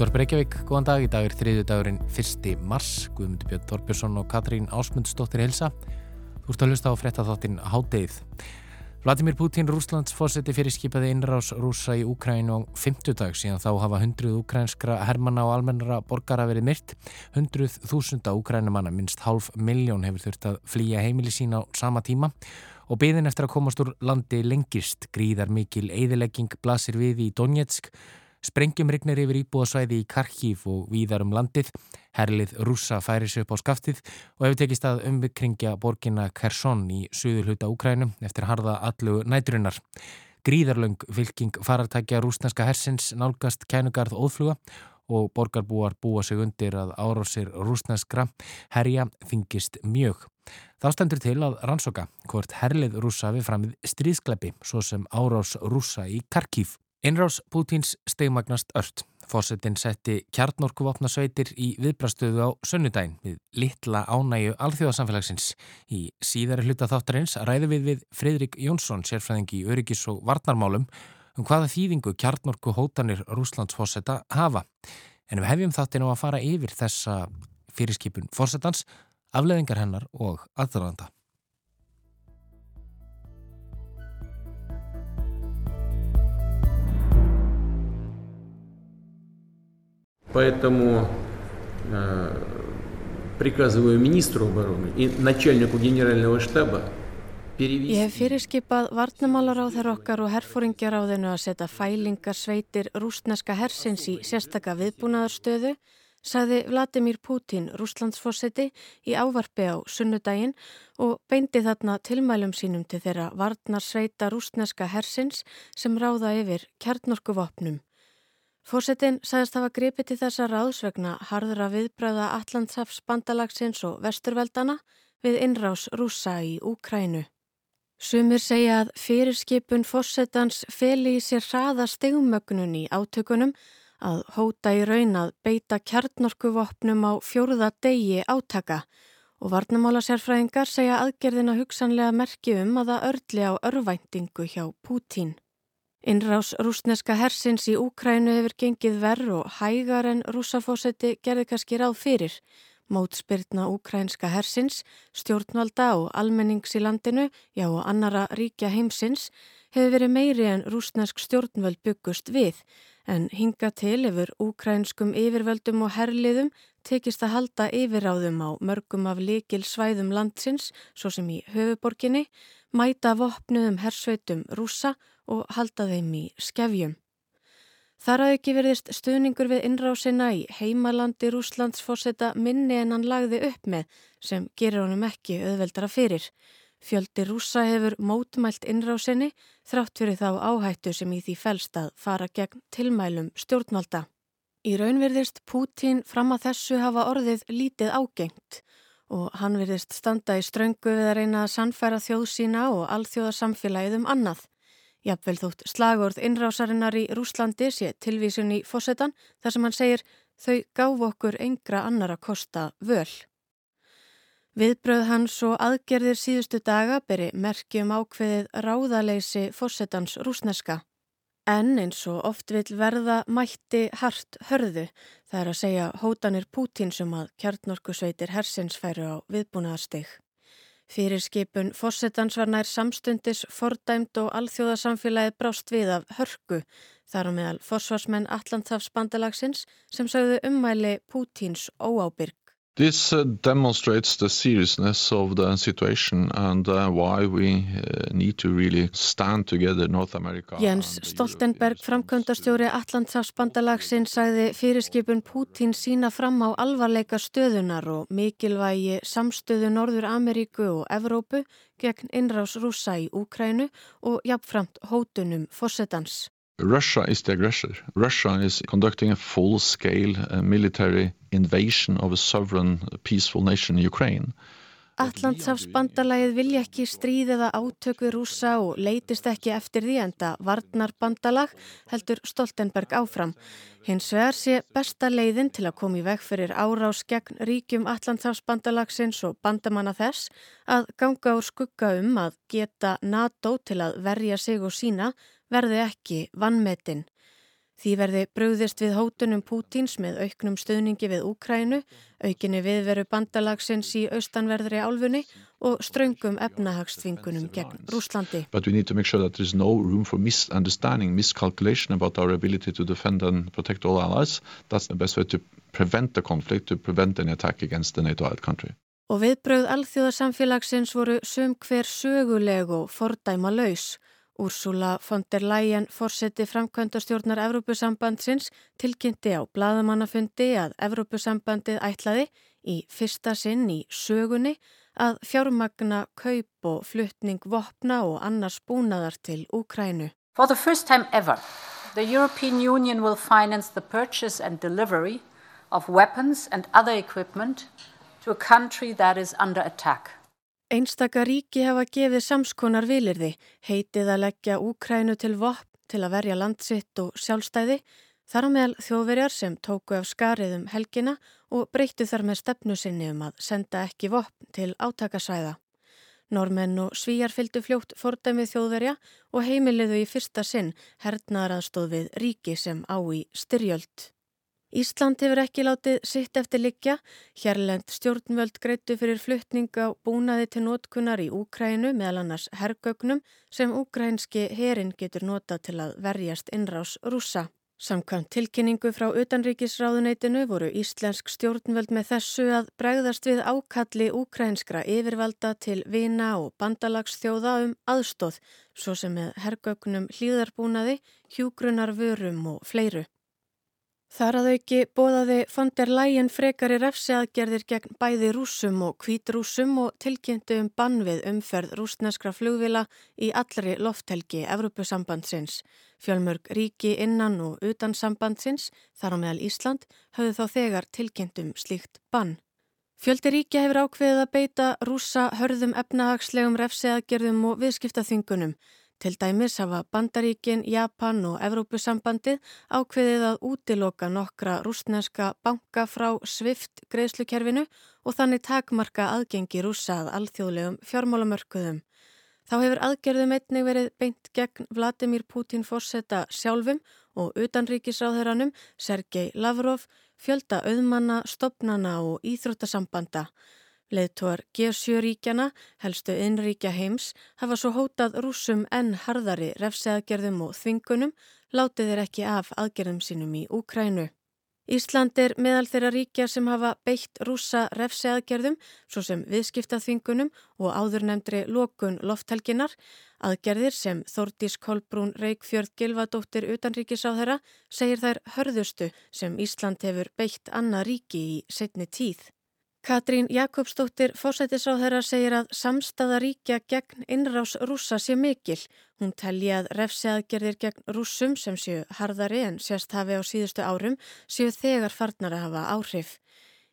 Útvar Breykjavík, góðan dag. Í dag er þriðju dagurinn 1. mars. Guðmundur Björn Þorbjörnsson og Katrín Ásmundsdóttir Hilsa. Þú ert að hlusta á frettatháttin Hádeið. Vladimir Putin, Rúslands fórseti fyrir skipaði innrás rúsa í Úkrænu á 50 dag síðan þá hafa hundruð úkrænskra hermana og almennara borgara verið myrt. Hundruð þúsunda úkrænumanna, minnst hálf miljón hefur þurft að flýja heimili sín á sama tíma og byðin eftir að komast úr landi lengist gríðar mikil eðilegging blasir við í Donetsk Sprengjum rignir yfir íbúðasvæði í Karkív og víðar um landið. Herlið rúsa færi sig upp á skaftið og hefur tekist að umbykringja borginna Kersson í suður hluta Úkrænum eftir harða allu næturinnar. Gríðarlöng fylking farartækja rúsneska hersins nálgast kænugarð óðfluga og borgarbúar búa sig undir að árásir rúsneskra herja þingist mjög. Þá stendur til að rannsóka hvort herlið rúsa við framið stríðskleppi svo sem árás rúsa í Karkív. Innrás Pútins stegmagnast ört. Fossetin setti kjarnorkuvopnasveitir í viðbrastöðu á sunnudaginn við litla ánægu alþjóðasamfélagsins. Í síðari hluta þáttarins ræði við við Fridrik Jónsson, sérfræðingi í öryggis og varnarmálum, um hvaða þýðingu kjarnorku hótanir Rúslandsfosseta hafa. En við hefjum þáttinn á að fara yfir þessa fyrirskipun fossetans, afleðingar hennar og aðranda. Поэтому э, приказываю министру обороны и начальнику генерального штаба Ég hef fyrirskipað varnamálar á þeirra okkar og herfóringjaráðinu að setja fælingar sveitir rúsneska hersins í sérstaka viðbúnaðarstöðu, sagði Vladimir Putin rúslandsfósetti í ávarfi á sunnudaginn og beindi þarna tilmælum sínum til þeirra varnarsveita rúsneska hersins sem ráða yfir kjarnorkuvopnum. Fórsetin sagðist hafa gripið til þessa ráðsvegna harðra viðbræða Allandsafs bandalagsins og vesturveldana við innrás rúsa í Úkrænu. Sumir segja að fyrirskipun fórsetans feli í sér hraða stegumögnun í átökunum að hóta í raun að beita kjarnorkuvopnum á fjóruða degi átaka og varnamála sérfræðingar segja aðgerðina hugsanlega merki um að það örli á örvæntingu hjá Pútín. Innrás rúsneska hersins í Úkrænu hefur gengið verð og hægar en rússafósetti gerði kannski ráð fyrir. Mótspyrna úkrænska hersins, stjórnvalda og almennings í landinu, já og annara ríkja heimsins, hefur verið meiri en rúsnesk stjórnvöld byggust við, en hinga til yfir úkrænskum yfirvöldum og herliðum tekist að halda yfirráðum á mörgum af likil svæðum landsins, svo sem í höfuborginni, mæta vopnuðum hersveitum rúsa og halda þeim í skefjum. Þar að ekki verðist stuðningur við innrásina í heimalandi Rúslands fórseta minni en hann lagði upp með sem gerir honum ekki auðveldara fyrir. Fjöldi rúsa hefur mótmælt innrásinni þrátt fyrir þá áhættu sem í því fælst að fara gegn tilmælum stjórnvalda. Í raun verðist Pútín fram að þessu hafa orðið lítið ágengt og hann verðist standa í ströngu við að reyna að sannfæra þjóð sína og alþjóðasamfélagið um annað. Jafnvel þótt slagorð innrásarinnar í Rúslandi sé tilvísun í fósettan þar sem hann segir þau gáf okkur engra annara kosta völ. Viðbröð hans og aðgerðir síðustu daga beri merkjum ákveðið ráðaleysi fósettans rúsneska. En eins og oft vil verða mætti hart hörðu það er að segja hótanir Pútinsum að kjarnorkusveitir hersins færu á viðbúnaðarsteg. Fyrirskipun fósettans var nær samstundis fordæmt og alþjóðasamfélagið brást við af hörku þar á meðal fósvarsmenn Allanthafs bandalagsins sem sagðu ummæli Pútins óábyrg. This uh, demonstrates the seriousness of the situation and uh, why we uh, need to really stand together North America. Jens Stoltenberg, framkvöndastjóri Allandsafsbandalagsinn, sagði fyrirskipun Pútín sína fram á alvarleika stöðunar og mikilvægi samstöðu Norður Ameríku og Evrópu gegn innrás rúsa í Úkrænu og jafnframt hótunum fósettans. Russia is the aggressor. Russia is conducting a full-scale uh, military invasion of a sovereign, peaceful nation in Ukraine. Allandsafsbandalagið vilja ekki stríð eða átök við rúsa og leitist ekki eftir því enda varnar bandalag heldur Stoltenberg áfram. Hins vegar sé besta leiðin til að koma í veg fyrir árás gegn ríkjum Allandsafsbandalagsins og bandamanna þess að ganga úr skugga um að geta NATO til að verja sig og sína verði ekki vannmetin. Því verði bröðist við hótunum Pútins með auknum stöðningi við Úkrænu, aukinni viðveru bandalagsins í austanverðri álfunni og ströngum efnahagsþvingunum gegn Rúslandi. But we need to make sure that there is no room for misunderstanding, miscalculation about our ability to defend and protect all allies. That's the best way to prevent the conflict, to prevent any attack against the NATO-allied country. Og viðbröð alþjóðasamfélagsins voru sum hver söguleg og fordæma laus. Úrsula von der Leyen, forseti framkvæmdastjórnar Evrópusambandsins, tilkynnti á bladamannafundi að Evrópusambandið ætlaði í fyrsta sinn í sögunni að fjármagna kaup og fluttning vopna og annars búnaðar til Úkrænu. For the first time ever, the European Union will finance the purchase and delivery of weapons and other equipment to a country that is under attack. Einstaka ríki hafa gefið samskonar vilirði, heitið að leggja Úkrænu til vopp til að verja landsitt og sjálfstæði, þar á meðal þjóðverjar sem tóku af skariðum helgina og breyttu þar með stefnu sinni um að senda ekki vopp til átakasvæða. Normenn og svíjar fylgdu fljótt fordæmið þjóðverja og heimiliðu í fyrsta sinn hernaðaraðstóð við ríki sem á í styrjöld. Ísland hefur ekki látið sitt eftir liggja. Hérlend stjórnvöld greitu fyrir fluttning á búnaði til nótkunar í Úkrænu meðal annars herrgögnum sem úkrænski herin getur nota til að verjast innrás rúsa. Samkvæmt tilkynningu frá utanríkisráðuneytinu voru íslensk stjórnvöld með þessu að bregðast við ákalli úkrænskra yfirvalda til vina og bandalagsþjóða um aðstóð, svo sem með herrgögnum hlýðarbúnaði, hjúgrunar vörum og fleiru. Þar að auki bóðaði von der Leyen frekari refsiaðgerðir gegn bæði rúsum og kvítrúsum og tilkynntu um bann við umferð rúsneskra flugvila í allri lofthelgi Evrópusambandsins. Fjölmörg ríki innan og utan sambandsins, þar á meðal Ísland, höfðu þá þegar tilkynntum slíkt bann. Fjöldi ríkja hefur ákveðið að beita rúsa hörðum efnahagslegum refsiaðgerðum og viðskiptaþingunum. Til dæmis hafa Bandaríkin, Japan og Evrópusambandið ákveðið að útiloka nokkra rúsneska banka frá Swift greiðslukerfinu og þannig takmarka aðgengi rúsað alþjóðlegum fjármálamörkuðum. Þá hefur aðgerðum einnig verið beint gegn Vladimir Putin fórseta sjálfum og utanríkisráðherranum Sergei Lavrov, fjölda auðmanna, stopnana og íþróttasambanda. Leðtúar G7-ríkjana, helstu innríkja heims, hafa svo hótað rúsum enn harðari refseaðgerðum og þvingunum, látið þeir ekki af aðgerðum sínum í Úkrænu. Ísland er meðal þeirra ríkja sem hafa beitt rúsa refseaðgerðum, svo sem viðskiptaþvingunum og áður nefndri lokun lofthelginar, aðgerðir sem Þordís Kolbrún Reykjörð Gilvadóttir utanríkisáðherra segir þær hörðustu sem Ísland hefur beitt annað ríki í setni tíð. Katrín Jakobsdóttir fósættisáðherra segir að samstaða ríkja gegn innrás rúsa sé mikil. Hún telji að refseaðgerðir gegn rúsum sem séu harðari en sérst hafi á síðustu árum séu þegar farnar að hafa áhrif.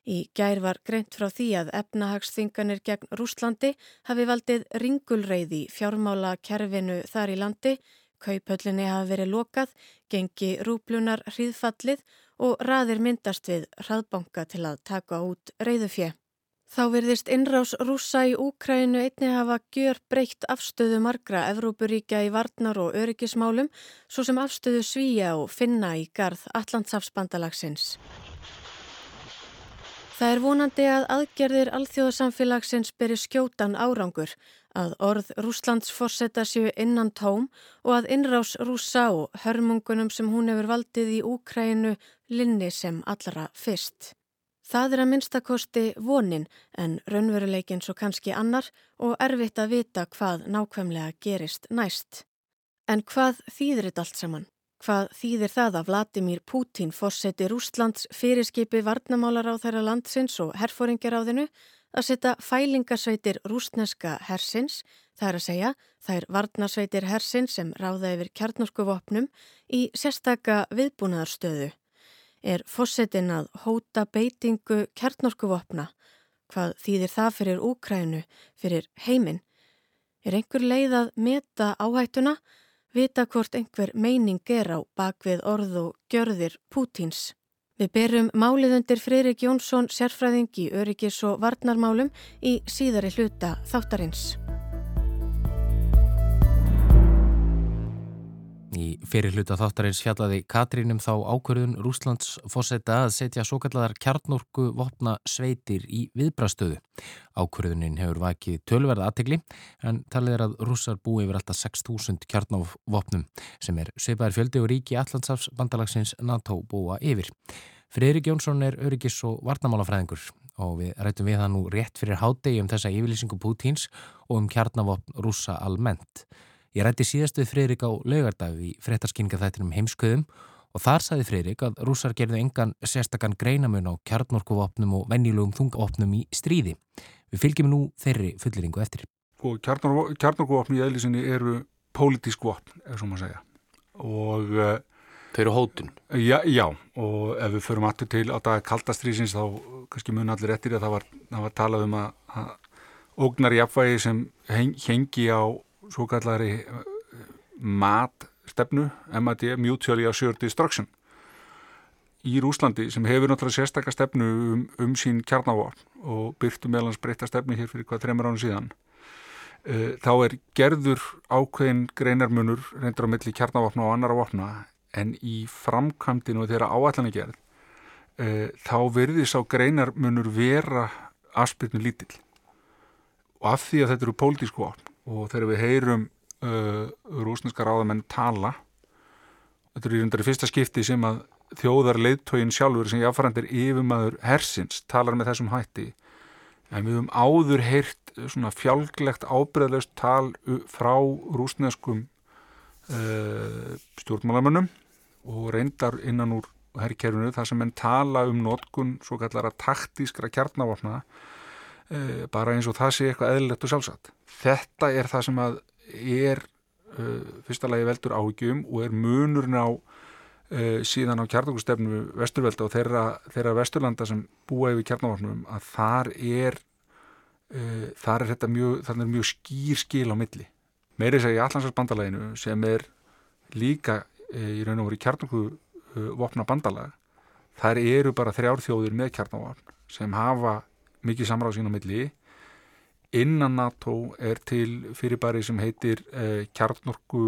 Í gær var greint frá því að efnahagsþinganir gegn Rúslandi hafi valdið ringulreiði fjármála kerfinu þar í landi, kaupöllinni hafi verið lokað, gengi rúplunar hríðfallið og raðir myndast við hraðbanka til að taka út reyðufjö. Þá verðist innrás rúsa í Úkrænu einni hafa gjör breytt afstöðu margra Evrópuríkja í varnar og öryggismálum svo sem afstöðu svíja og finna í garð Allandsafsbandalagsins. Það er vonandi að aðgerðir alþjóðasamfélagsins beri skjótan árangur, að orð Rúslands forsetta séu innan tóm og að innrás rúsa og hörmungunum sem hún hefur valdið í Úkrænu linni sem allra fyrst. Það er að minnstakosti vonin en raunveruleikin svo kannski annar og erfitt að vita hvað nákvæmlega gerist næst. En hvað þýðir þetta allt saman? Hvað þýðir það að Vladimir Putin fórseti Rúslands fyrirskipi varnamálar á þeirra landsins og herfóringjaráðinu að setja fælingasveitir rúsneska hersins, það er að segja þær varnasveitir hersins sem ráða yfir kjarnorkuvopnum í sérstaka viðbúnaðarstöðu. Er fórsetin að hóta beitingu kjarnorkuvopna? Hvað þýðir það fyrir Úkrænu, fyrir heiminn? Er einhver leið að meta áhættuna? vita hvort einhver meining er á bakvið orð og gjörðir Pútins. Við berum málið undir Freirik Jónsson sérfræðing í öryggis og varnarmálum í síðari hluta þáttarins. Í fyrir hluta þáttarins fjallaði Katrínum þá ákverðun Rúslands fósetta að setja svo kallar kjarnorku vopna sveitir í viðbrastöðu. Ákverðunin hefur vakið tölverða aðtegli en talið er að rússar búi yfir alltaf 6.000 kjarnofvopnum sem er sveipaðar fjöldi og ríki Allandsafs bandalagsins NATO búa yfir. Friðrik Jónsson er öryggis og varnamálafræðingur og við rættum við það nú rétt fyrir hádegi um þessa yfirlýsingu Pútins og um kjarnavopn rússa almennt. Ég rætti síðast við Freyrík á laugardag í frettarskynninga þættinum heimsköðum og þar saði Freyrík að rússar gerðu engan sérstakann greinamun á kjarnorkuvopnum og venjulugum þungavopnum í stríði. Við fylgjum nú þeirri fulliringu eftir. Og kjarnorkuvopni í eðlisinni eru pólitísk vopn, ef svo maður segja. Og... Uh, Þau eru hótun? Já, já, og ef við förum aftur til á dag kaldastrýsins þá kannski mun allir eftir að það var, það var talað um að, að ógnar í afvægi sem hengi á svo kallari eh, matstefnu, MAD, Mutually Assured Destruction í Rúslandi sem hefur náttúrulega sérstakka stefnu um, um sín kjarnávapn og byrtu meðlans breyta stefnu hér fyrir hvað þreymur ára síðan. Uh, þá er gerður ákveðin greinarmunur reyndur á milli kjarnávapna og annara vapna en í framkvæmdinu þeirra áallan er gerð uh, þá verðis á greinarmunur vera aspirinu lítill. Og af því að þetta eru pólitísku vapn og þegar við heyrum uh, rúsneska ráðamenn tala þetta er í rundari fyrsta skipti sem að þjóðar leiðtógin sjálfur sem jáfnframt er yfirmaður hersins talar með þessum hætti. En við höfum áður heyrt svona fjálglegt ábreðlaust tal frá rúsneskum uh, stjórnmálamönnum og reyndar innan úr herrkerfunu þar sem enn tala um notkun svo kallara taktískra kjarnavapna bara eins og það sé eitthvað eðlilegt og sjálfsagt þetta er það sem að er uh, fyrsta lagi veldur áhugjum og er munurinn á uh, síðan á kjarnokustefnu vesturvelda og þeirra, þeirra vesturlanda sem búa yfir kjarnokvarnum að þar er þar er þetta mjög, þar er mjög skýr skil á milli. Meiri segja í Allandsarbandalæginu sem er líka í raun og voru kjarnoku vopna bandalag þar eru bara þrjárþjóðir með kjarnokvarn sem hafa mikið samráð sín á milli. Innan NATO er til fyrirbæri sem heitir eh, kjarnorku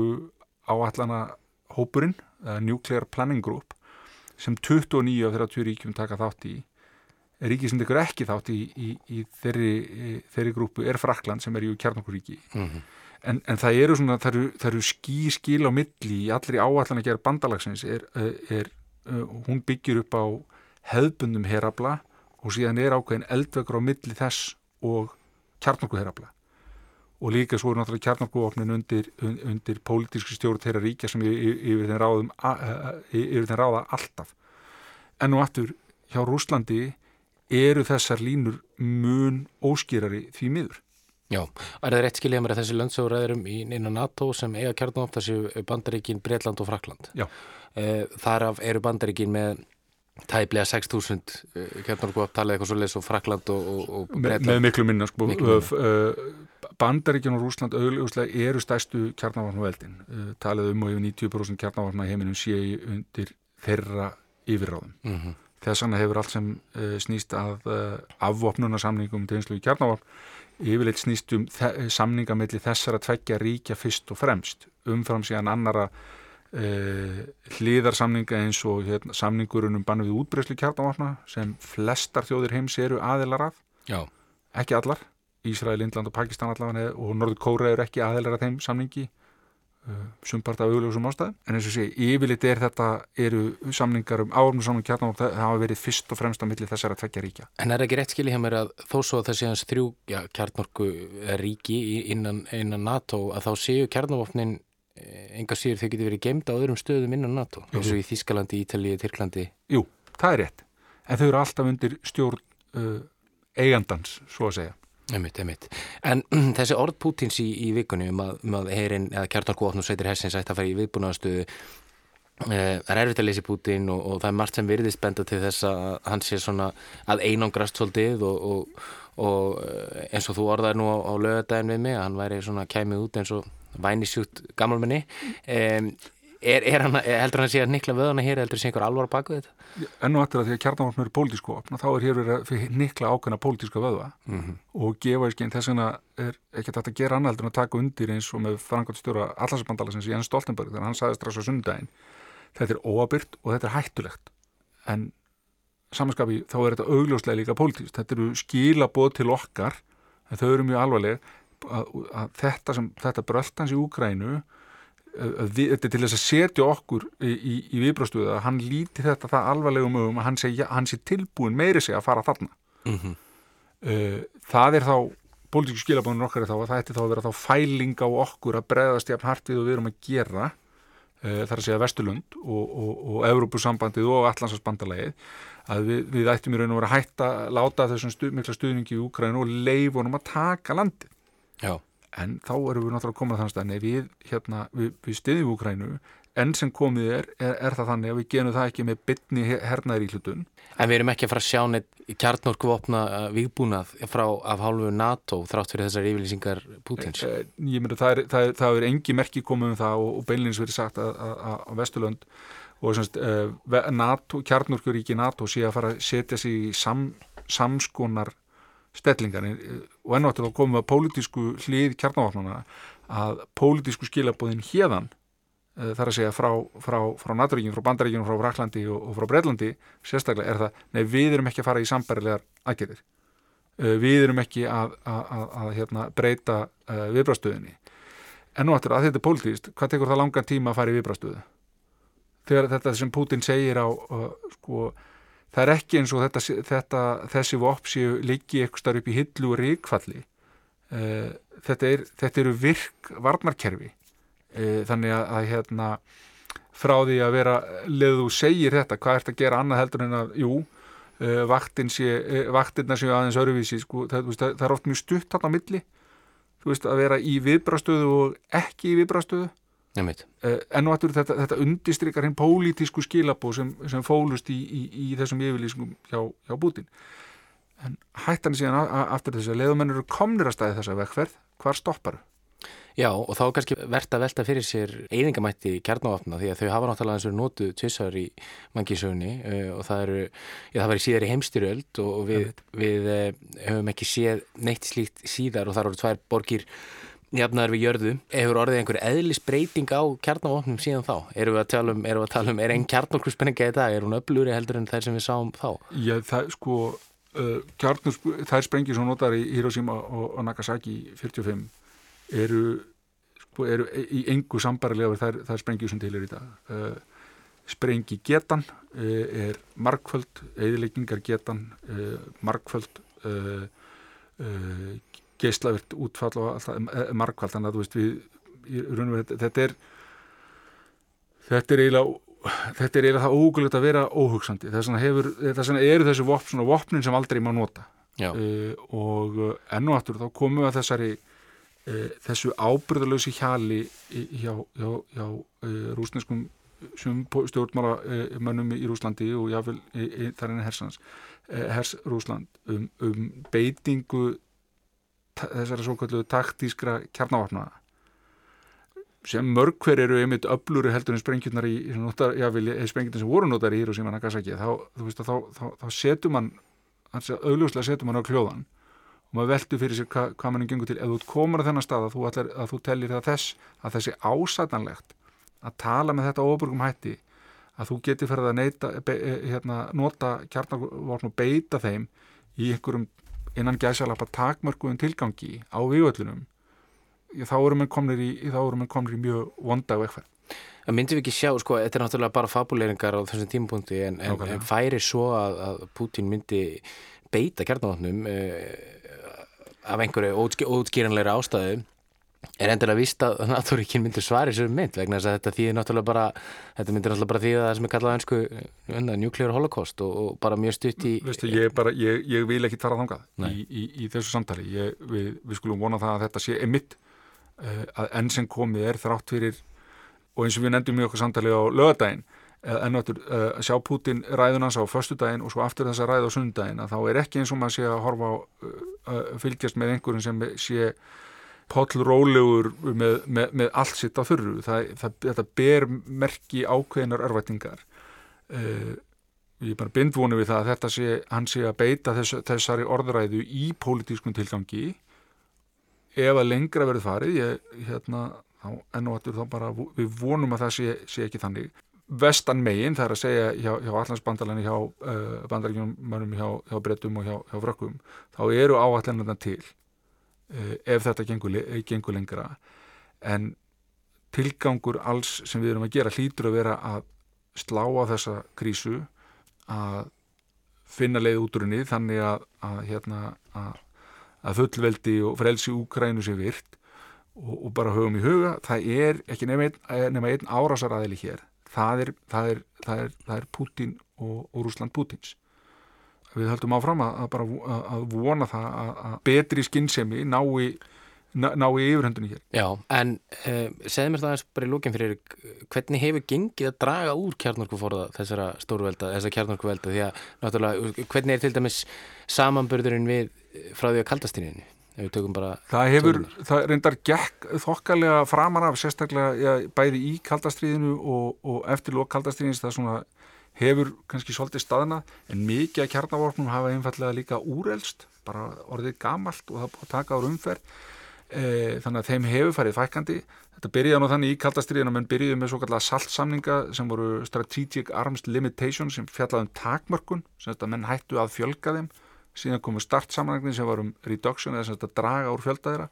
áallana hópurinn, uh, Nuclear Planning Group sem 29 af þeirra 20 ríkjum taka þátt í. Ríki sem tekur ekki þátt í, í, í þeirri, þeirri grúpu er Frakland sem er í kjarnorkuríki. Mm -hmm. en, en það eru, svona, það eru, það eru skí skil á milli í allri áallana gera bandalagsins er, er, er, uh, hún byggir upp á hefðbundum herabla og síðan er ákveðin eldvegur á milli þess og kjarnorkuherrafla og líka svo er náttúrulega kjarnorkuofnin undir, undir pólitíski stjórn þeirra ríkja sem yfir þeim, ráðum, yfir þeim ráða alltaf. En nú aftur hjá Rúslandi eru þessar línur mun óskýrari því miður. Já, er það rétt skiljað mér að þessi landsöguræðurum innan NATO sem eiga kjarnorkuofn þessi bandaríkin Breitland og Frakland. Já. Eh, þaraf eru bandaríkin með tæplega 6.000 kjarnorkuopp talið eitthvað svo Frakland og, og, og Bretland. Með miklu minna sko uh, Bandaríkjan og Rúsland auðvitað eru stæstu kjarnavarn og veldin uh, talið um og yfir 90% kjarnavarna í heiminum sé undir þeirra yfirráðum. Mm -hmm. Þess vegna hefur allt sem uh, snýst að afvopnunarsamningum til einslu í kjarnavarn yfirleitt snýst um samningamilli þessara tveggja ríkja fyrst og fremst umfram síðan annara Uh, hliðarsamninga eins og hérna, samningurinn um bannu við útbreyslu kjarnavapna sem flestar þjóðir heims eru aðilar af Já. ekki allar, Ísrael, Indland og Pakistan allavega og Norður Kóra eru ekki aðilar af þeim samningi uh, sumpart af augljósum ástæðum. En eins og sé, yfirleitt er þetta eru samningar um áfnum samning kjarnavapna það hafa verið fyrst og fremst á milli þessara tveggja ríkja. En er ekki rétt skilja hjá mér að þó svo að það sé hans þrjú ja, kjarnorku ríki innan, innan NATO að þá séu kjarnavapnin enga síður þau getur verið gemda á öðrum stöðum innan NATO eins og í Þískalandi, Ítalið, Tyrklandi. Jú, það er rétt. En þau eru alltaf undir stjórn uh, eigandans, svo að segja. Einmitt, einmitt. En þessi orð Pútins í, í vikunni um að, um að herin eða kjartarkvotn og sveitir hersins ætti að fara í viðbúnaðastöðu eh, það er erfitt að leysi Pútin og, og það er margt sem virðist benda til þess að hann sé svona að einangrast svolítið og, og, og eh, eins og þú orðaði nú á, á lögadagin við mig að hann væri svona kæmið út eins og vænisjútt gammalmenni um, er, er hann, heldur hann að sé að nikla vöðana hér heldur það sé einhver alvar baku þetta? Ennu aftur að því að kjarnavopn eru pólitísku opna þá er hér verið að nikla ákveðna pólitíska vöða mm -hmm. og gefa í skinn þess vegna er ekki þetta að gera annað heldur en að taka undir eins og með sem sé Jens Stoltenberg þannig að hann sagði strax á sundaginn þetta er óabyrt og þetta er hættulegt en samanskapi þá er þetta augljóslega líka pólitíst þetta eru skilabóð til okkar en þau eru mjög alvarleg að, að þetta, sem, þetta bröltans í Úkrænu þetta er til þess að setja okkur í, í, í viðbröðstuðu að hann líti þetta það alvarlegum um að hann sé, hann sé tilbúin meiri sig að fara þarna mm -hmm. það er þá pólitíku skilabónun okkar er þá að það ætti þá að vera þá fæling á okkur að breðast jafn hart við og við erum að gera uh, þar að segja Vesturlund og, og, og Evrópusambandið og Allansarsbandalegið að við, við ættum í raun og vera hægt að láta þessum stu, mikla stuðningi í Úkrænu og leifunum að taka landið Já. En þá erum við náttúrulega komin að þann stæðni við, hérna, við, við stiðjum Úkrænu enn sem komið er, er, er það þannig að við genum það ekki með bytni hernaðir í hlutun En við erum ekki að fara að sjá neitt kjarnorkvopna uh, viðbúnað frá af hálfu NATO þrátt fyrir þessar yfirlýsingar Pútins? E, Ég myndi að það er, það er, það er engi merki komið um það og, og beinleins verið sagt að, að, að Vesturlönd og semst, uh, NATO, kjarnorkuríki NATO sé að fara að setja sig í sam, samskonar stellingar. Og ennáttur þá komum við að pólitísku hlið kjarnáfnuna að pólitísku skilabóðin hérðan uh, þar að segja frá, frá, frá Naturíkinn, frá Bandaríkinn, frá Raklandi og, og frá Breitlandi sérstaklega er það, nei við erum ekki að fara í sambarilegar aðgerðir. Uh, við erum ekki að, að, að, að hérna, breyta viðbrástöðinni ennáttur að þetta er pólitíst, hvað tekur það langan tíma að fara í viðbrástöðu þegar þetta sem Putin segir á sko það er ekki eins og þetta, þetta, þessi vopn séu liggi eitthvað starf upp í hillu og ríkfalli uh, þetta, er, þetta eru virk varnarkerfi. Uh, þannig að, að hérna, frá því að vera leðu segir þetta, hvað ert að gera annað heldur en að, jú uh, vaktin sé, vaktinna séu aðeins öruvísi, sko, það, það, það er oft mjög stutt hann á milli, veist að vera í viðbrastöðu og ekki í viðbrastöðu en nú ættur þetta, þetta undistrykar hinn pólitísku skilabó sem, sem fólust í, í, í þessum yfirlýsingum hjá, hjá Bútin en hættan síðan aftur þess að leðumenn eru komnir að staði þessa vekkferð hvar stopparu? Já og þá kannski verðt að velta fyrir sér einingamætti kjarnávatna því að þau hafa náttúrulega eins og notu tvisar í mangisögunni uh, eh, og það eru, já það var í síðar í heimstyröld og við, við uh, höfum ekki séð neitt slíkt síðar og það eru tvær borgir jafnaður við jörðu, hefur orðið einhver eðlisbreyting á kjarnavopnum síðan þá? Erum við að tala um, við að tala um, er einn kjarnokluspenninga í dag, er hún öflúri heldur en þær sem við sáum þá? Já, það sko uh, kjarnus, þær sprengir sem notar í Hiroshima og, Nagasaki 45 eru sko, eru í engu sambarilega þær, þær sprengir sem til er í dag. Uh, sprengi getan uh, er markföld, eðileggingar getan uh, markföld uh, geislavirt útfall og alltaf eh, markvælt þannig að þú veist við, við þetta er þetta er eiginlega þetta er eiginlega það ógulegt að vera óhugsandi. Þess vegna eru þessu vopn, vopnin sem aldrei má nota. Uh, og enn og aftur þá komum við að þessari uh, þessu ábyrðalösi hjali hjá, hjá, hjá uh, rúsneskum stjórnmála mönnum í Rúslandi og jáfnvel þar enn hers Rúsland um, um beitingu þessara svo kallu taktískra kjarnavapna sem mörg hver eru einmitt öblúri heldur en sprengjurnar í sprengjurnar sem voru notar í Hiroshima Nagasaki. Þá, þá, þá, þá setur mann auðljóslega setur mann á kljóðan og maður veldur fyrir sér hva, hvað mann er gengur til. Ef þú komur að þennan stað að þú, allar, að þú tellir það þess að þessi ásætanlegt að tala með þetta ofurgum hætti að þú getur fyrir að neita, be, hérna, nota kjarnavapn og beita þeim í einhverjum innan gæsalappa takmörkuðum tilgangi á vývöldunum þá erum við komnir í, í mjög vonda vegferð. Það myndum við ekki sjá, sko, þetta er náttúrulega bara fabuleringar á þessum tímapunkti en, en, en færi svo að, að Putin myndi beita kjarnáðnum eh, af einhverju ótskýranleira ástæðu er endilega vist að Naturíkin myndir svari sér mynd vegna þess að þetta þýðir náttúrulega bara þetta myndir náttúrulega bara þýða það sem er kallað einsku nuclear holocaust og, og bara mjög stutt í Veistu, ég, bara, ég, ég vil ekki fara þangað í, í, í þessu samtali. Ég, við, við skulum vona það að þetta sé emitt uh, að enn sem komið er þrátt fyrir og eins og við nefndum mjög okkur samtali á lögadaginn enn áttur uh, að sjá Putin ræðunans á förstudaginn og svo aftur þess að ræða á sundaginn að þá er ekki eins og maður sé að horfa á uh, fylgjast með einhverjum sem sé pollrólegur með, með, með allt sitt á þurru. Það, það, þetta ber merki ákveðinar örvætingar uh, ég er bara bindvonu við það að þetta sé, hann sé að beita þess, þessari orðræðu í pólitískun tilgangi. Ef að lengra verður farið ég, hérna, þá, enn og aftur þá bara við vonum að það sé, sé ekki þannig. Vestan megin, það er að segja hjá, hjá allansbandalæni, hjá uh, bandaríkjumannum, hjá, hjá brettum og hjá, hjá vrökkum þá eru áallinarna til ef þetta gengur, gengur lengra. En tilgangur alls sem við erum að gera hlýtur að vera að slá á þessa krísu að finna leið útrunni þannig að, að, hérna, að, að fullveldi og frelsi Úkrænu sé virt og, og bara höfum í huga, það er ekki nema einn, einn árásaræðili hér. Það er, það er, það er, það er Putin og, og Rúsland Putins við höldum áfram að, að bara að vona það að betri skinnsemi nái ná í yfirhundunni hér. Já, en uh, segð mér það eins bara í lókinn fyrir hvernig hefur gengið að draga úr kjarnorkuforða þessara stórvelda, þessara kjarnorkuvelda því að náttúrulega, hvernig er til dæmis samanbörðurinn við frá því að kaldastinniðinu? Það hefur, tölur. það reyndar gekk þokkalega framar af sérstaklega já, bæði í kaldastriðinu og, og eftir lók kaldastriðins það svona hefur kannski svolítið staðna en mikið af kjarnavorfnum hafa einfallega líka úrelst, bara orðið gamalt og það búið að taka ára umferð. E, þannig að þeim hefur farið fækandi þetta byrjaði nú þannig í kaldastriðinu menn byrjuði með svo kallega saltsamninga sem voru Strategic Arms Limitation sem fjallaði um takmörkun sem þetta menn hættu að fjölga þeim. Síðan komu startsamræknin sem var um reduction eða sem þetta draga úr fjöldaðira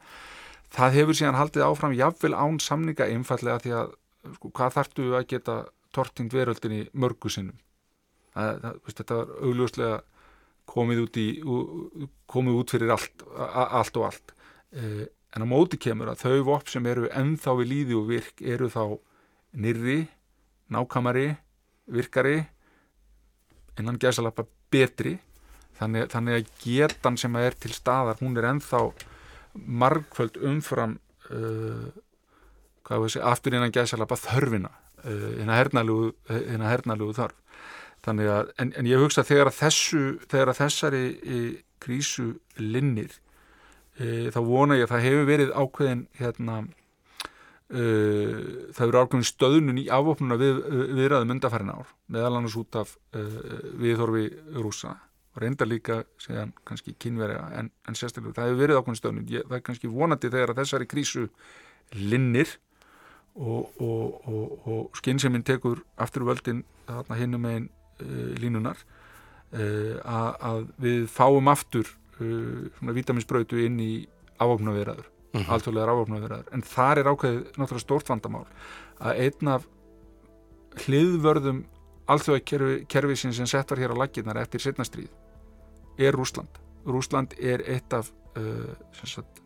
það hefur síðan haldið áfram jafnvel án samninga einfallega því að sko, hvað þartu að geta tortind veröldinni mörgu sinnum. Það, það, veist, þetta var augljóslega komið út, í, komið út fyrir allt, allt og allt. Eh, en á móti kemur að þau vopp sem eru ennþá við líði og virk eru þá nyrri, nákamari virkari innan gæsalappa betri. Þannig, þannig að getan sem er til staðar hún er enþá margföld umfram uh, hvað veist, aftur innan gæðsalapa þörfina uh, innan hernalugu þörf. Þannig að, en, en ég hugsa þegar að þessu, þegar að þessari e, krísu linnir e, þá vona ég að það hefur verið ákveðin hérna e, það hefur ákveðin stöðnun í afopnuna við, viðraðum undarfærin ár meðal annars út af viðhorfi rúsa og reynda líka segjan kannski kynverja en, en sérstaklega það hefur verið ákveðin stöðnum það er kannski vonandi þegar að þessari krísu linnir og, og, og, og skynnseminn tekur aftur völdin þarna hinnum megin uh, línunar uh, að, að við fáum aftur uh, svona vitaminsbrötu inn í afofnaveraður, mm -hmm. alltfjörlegar afofnaveraður en þar er ákveðið náttúrulega stórt vandamál að einn af hliðvörðum alþjóðakerfisins sem sett var hér á laginnar eftir setnastríð er Rúsland. Rúsland er eitt af sagt,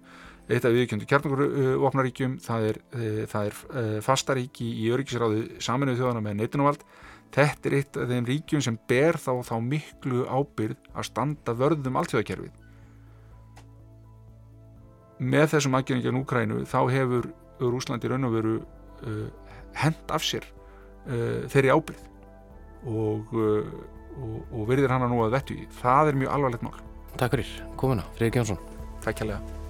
eitt af viðkjöndu kjarnangurvopnaríkjum það er, uh, það er uh, fastaríki í öryggisráðu saminuð þjóðana með neitunumvald þetta er eitt af þeim ríkjum sem ber þá þá miklu ábyrð að standa vörðum alltjóðakerfið með þessum aðgjörningin Úkrænu þá hefur Rúsland í raun og veru uh, hend af sér uh, þeirri ábyrð og uh, og, og verðir hana nú að vettu í það er mjög alvarlegt mál. Takk fyrir, komuna, Freyður Gjónsson Takk kjærlega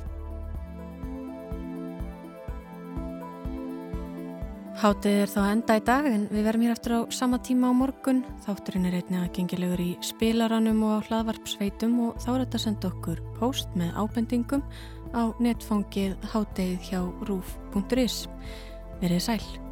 Hátið er þá enda í dag en við verðum hér eftir á sama tíma á morgun. Þátturinn er einnig aðgengilegur í spilaranum og á hlaðvarpsveitum og þá er þetta að senda okkur post með ábendingum á netfangið hátið hjá rúf.is. Verðið sæl.